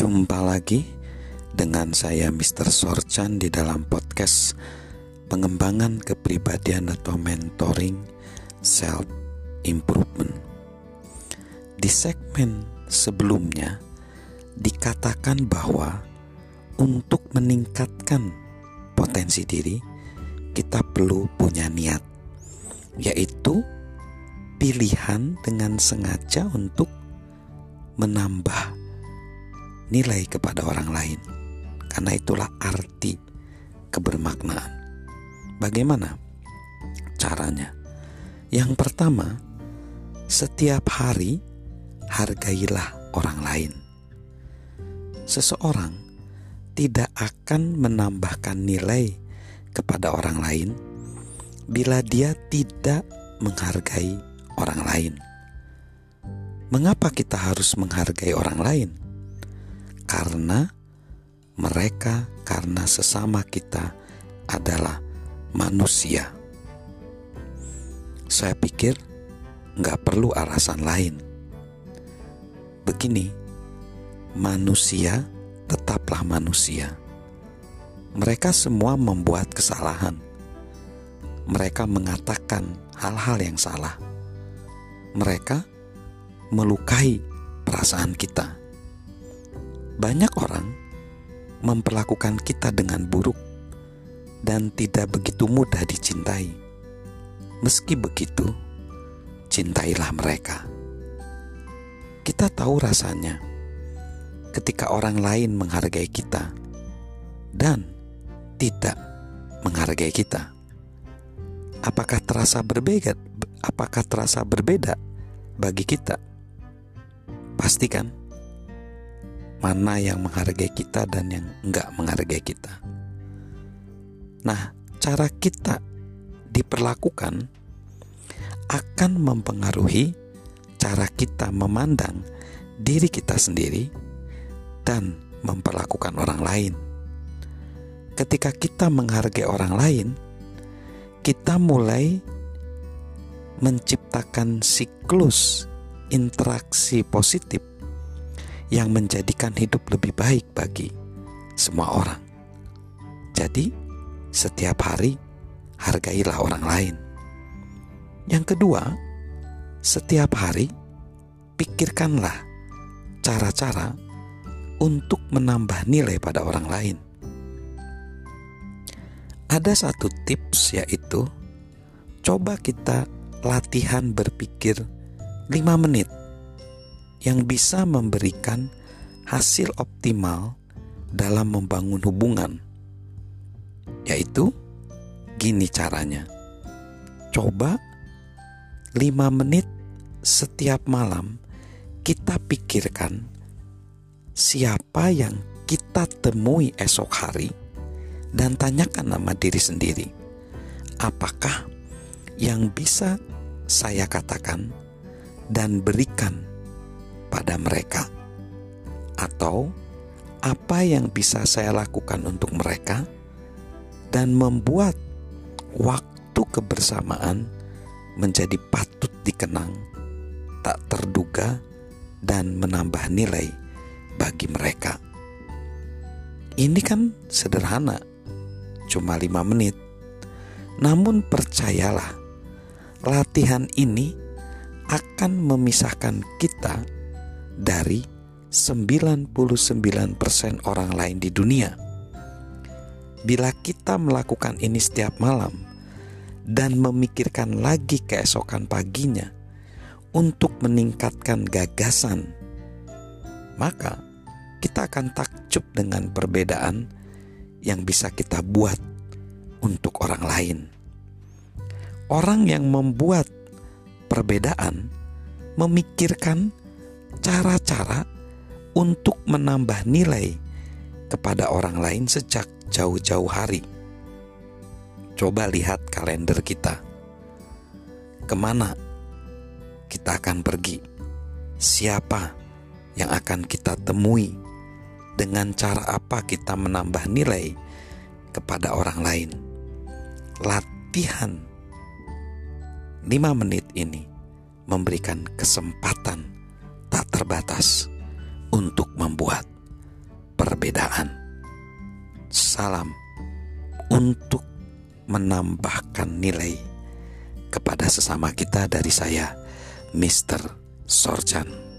Jumpa lagi dengan saya Mr. Sorchan di dalam podcast pengembangan kepribadian atau mentoring self improvement. Di segmen sebelumnya dikatakan bahwa untuk meningkatkan potensi diri kita perlu punya niat yaitu pilihan dengan sengaja untuk menambah nilai kepada orang lain. Karena itulah arti kebermaknaan. Bagaimana caranya? Yang pertama, setiap hari hargailah orang lain. Seseorang tidak akan menambahkan nilai kepada orang lain bila dia tidak menghargai orang lain. Mengapa kita harus menghargai orang lain? Karena mereka, karena sesama kita adalah manusia. Saya pikir nggak perlu alasan lain. Begini, manusia tetaplah manusia. Mereka semua membuat kesalahan. Mereka mengatakan hal-hal yang salah. Mereka melukai perasaan kita banyak orang memperlakukan kita dengan buruk dan tidak begitu mudah dicintai. Meski begitu, cintailah mereka. Kita tahu rasanya ketika orang lain menghargai kita dan tidak menghargai kita. Apakah terasa berbeda? Apakah terasa berbeda bagi kita? Pastikan mana yang menghargai kita dan yang enggak menghargai kita. Nah, cara kita diperlakukan akan mempengaruhi cara kita memandang diri kita sendiri dan memperlakukan orang lain. Ketika kita menghargai orang lain, kita mulai menciptakan siklus interaksi positif yang menjadikan hidup lebih baik bagi semua orang. Jadi, setiap hari hargailah orang lain. Yang kedua, setiap hari pikirkanlah cara-cara untuk menambah nilai pada orang lain. Ada satu tips yaitu coba kita latihan berpikir 5 menit yang bisa memberikan hasil optimal dalam membangun hubungan. Yaitu gini caranya. Coba 5 menit setiap malam kita pikirkan siapa yang kita temui esok hari dan tanyakan nama diri sendiri. Apakah yang bisa saya katakan dan berikan pada mereka, atau apa yang bisa saya lakukan untuk mereka, dan membuat waktu kebersamaan menjadi patut dikenang, tak terduga, dan menambah nilai bagi mereka. Ini kan sederhana, cuma lima menit. Namun percayalah, latihan ini akan memisahkan kita dari 99% orang lain di dunia. Bila kita melakukan ini setiap malam dan memikirkan lagi keesokan paginya untuk meningkatkan gagasan, maka kita akan takjub dengan perbedaan yang bisa kita buat untuk orang lain. Orang yang membuat perbedaan memikirkan cara-cara untuk menambah nilai kepada orang lain sejak jauh-jauh hari. Coba lihat kalender kita. Ke mana kita akan pergi? Siapa yang akan kita temui? Dengan cara apa kita menambah nilai kepada orang lain? Latihan 5 menit ini memberikan kesempatan terbatas untuk membuat perbedaan. Salam untuk menambahkan nilai kepada sesama kita dari saya, Mr. Sorjan.